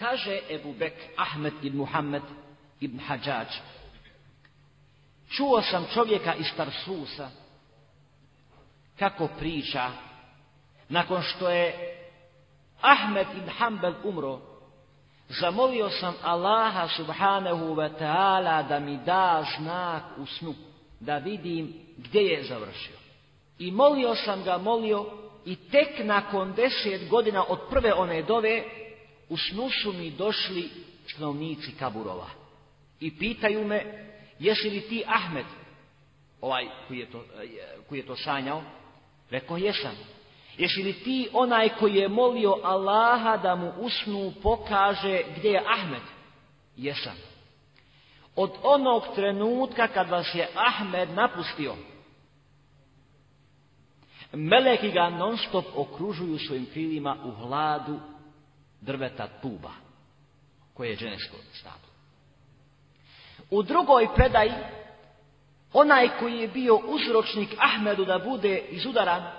Kaže Ebu Bek Ahmed ibn Muhammed ibn Hadžađ. Čuo sam čovjeka iz Tarsusa kako priča nakon što je Ahmed ibn Hanbel umro zamolio sam Allaha subhanahu wa ta'ala da mi da znak u snu da vidim gdje je završio i molio sam ga molio i tek nakon deset godina od prve one dove u su mi došli činovnici Kaburova i pitaju me jesi li ti Ahmed, ovaj koji je to, eh, koji je to sanjao, rekao jesam. Jesi li ti onaj koji je molio Allaha da mu usnu pokaže gdje je Ahmed? Jesam. Od onog trenutka kad vas je Ahmed napustio, meleki ga non stop okružuju svojim krilima u hladu drveta tuba koje je dženeško stablo. U drugoj predaji onaj koji je bio uzročnik Ahmedu da bude izudaran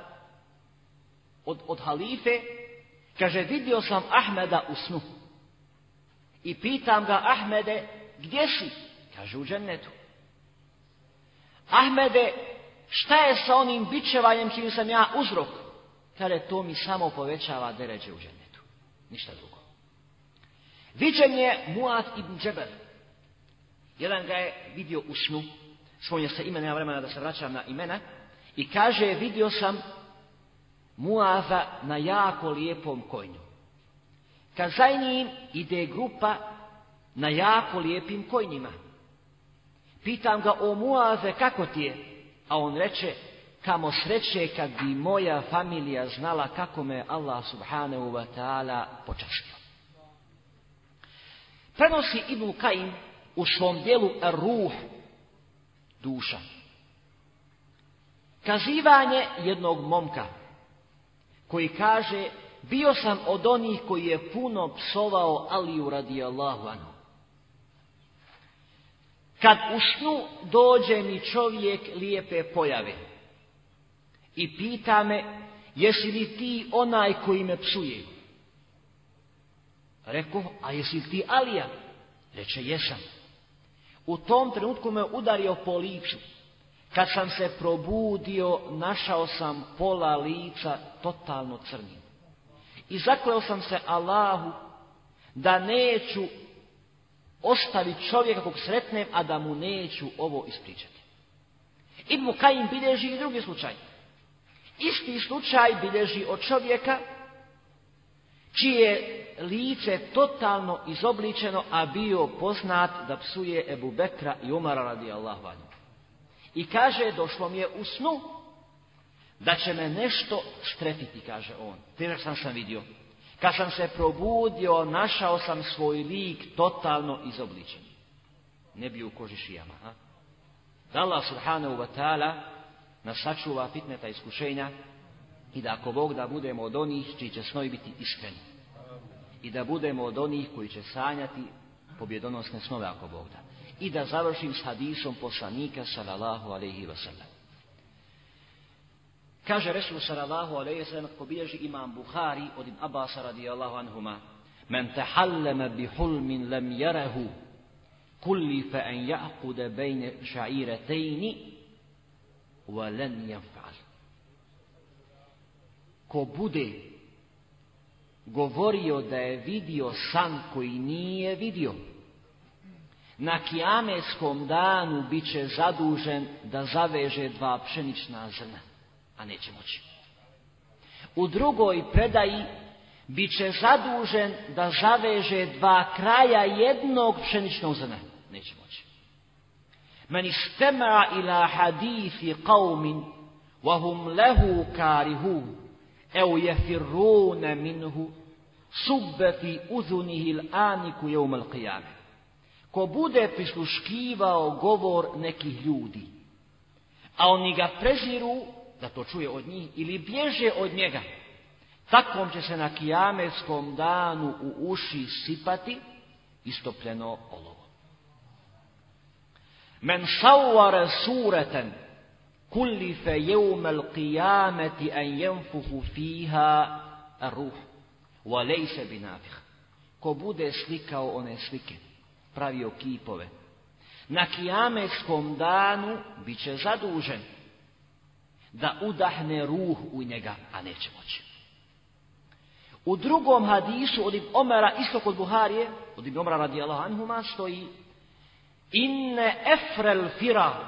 od, od halife, kaže vidio sam Ahmeda u snu i pitam ga Ahmede gdje si? Kaže u džennetu. Ahmede šta je sa onim bičevanjem čim sam ja uzrok? Kaže to mi samo povećava deređe u džennetu ništa drugo. Viđen je Muad ibn Džeber. Jedan ga je vidio u snu, se imena, ja vremena da se vraćam na imena, i kaže, vidio sam Muaza na jako lijepom konju. Ka za njim ide grupa na jako lijepim konjima. Pitam ga, o Muaze, kako ti je? A on reče, Kamo sreće kad bi moja familija znala kako me Allah subhanahu wa ta'ala Prenosi Ibn Kain u svom dijelu ruh, duša. Kazivanje jednog momka koji kaže bio sam od onih koji je puno psovao Aliju radijallahu anhu. Kad u snu dođe mi čovjek lijepe pojave i pita me, jesi li ti onaj koji me psuje? Reko, a jesi li ti Alija? Reče, jesam. U tom trenutku me udario po liču. Kad sam se probudio, našao sam pola lica totalno crnim. I zakleo sam se Allahu da neću ostaviti čovjeka kog sretnem, a da mu neću ovo ispričati. Ibn im bilježi i drugi slučaj. Isti slučaj bilježi od čovjeka čije lice totalno izobličeno, a bio poznat da psuje Ebu Bekra i Umara radi Allahu I kaže, došlo mi je u snu da će me nešto štrepiti, kaže on. Težak sam sam vidio. Kad sam se probudio, našao sam svoj lik totalno izobličen. Ne bi u koži šijama. Ha? Da Allah subhanahu wa ta'ala nas sačuva fitneta iskušenja i da ako Bog da budemo od onih čiji će snovi biti iskreni i da budemo od onih koji će sanjati pobjedonosne snove ako Bog da. I da završim s hadisom poslanika sallallahu alaihi sallam. Kaže Resul sallallahu alaihi sallam ko bilježi imam Buhari od im Abasa radijallahu anhuma Men tahallama bi hulmin lem jerehu kulli fe en jaqude bejne ša'iretejni Ko bude govorio da je vidio san koji nije vidio, na kijameskom danu bit će zadužen da zaveže dva pšenična zrna, a neće moći. U drugoj predaji bit će zadužen da zaveže dva kraja jednog pšeničnog zrna, neće moći. من اجتمع إلى حديث قوم وهم له كارهون أو يفرون منه minhu, fi uzunihil aniku yawm al Ko bude prisluškivao govor nekih ljudi, a oni ga prežiru, da to čuje od njih, ili bježe od njega, takvom će se na kijametskom danu u uši sipati istopljeno olovo. Men sureten, kulli kullife jevmel qijameti en jenfuhu fiha ruh. Wa se binafih. Ko bude slikao one slike, pravio kipove, na kijametskom danu bit će zadužen da udahne ruh u njega, a neće moći. U drugom hadisu od omara isto kod Buharije, od Ibn Omera radijallahu anhuma, stoji Inne efrel fira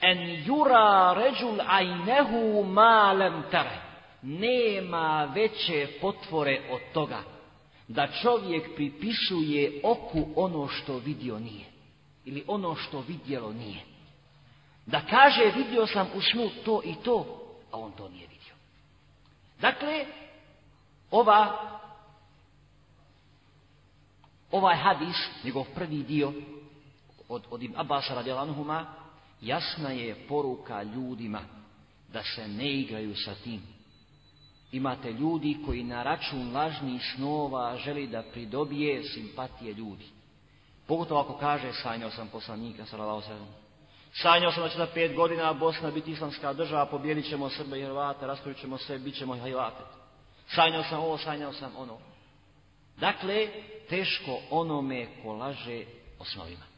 en jura ređul ajnehu malem tare. Nema veće potvore od toga da čovjek pripišuje oku ono što vidio nije. Ili ono što vidjelo nije. Da kaže vidio sam u snu to i to, a on to nije vidio. Dakle, ova ovaj hadis, njegov prvi dio od, od Ibn jasna je poruka ljudima da se ne igraju sa tim. Imate ljudi koji na račun lažnih snova želi da pridobije simpatije ljudi. Pogotovo ako kaže sanjao sam poslanika sallallahu sam. Sanjao sam da će za pet godina Bosna biti islamska država, pobijedit ćemo Srbe i Hrvate, raspravit ćemo sve, bit ćemo Hrvate. Sanjao sam ovo, sanjao sam ono. Dakle, teško onome ko laže osnovima.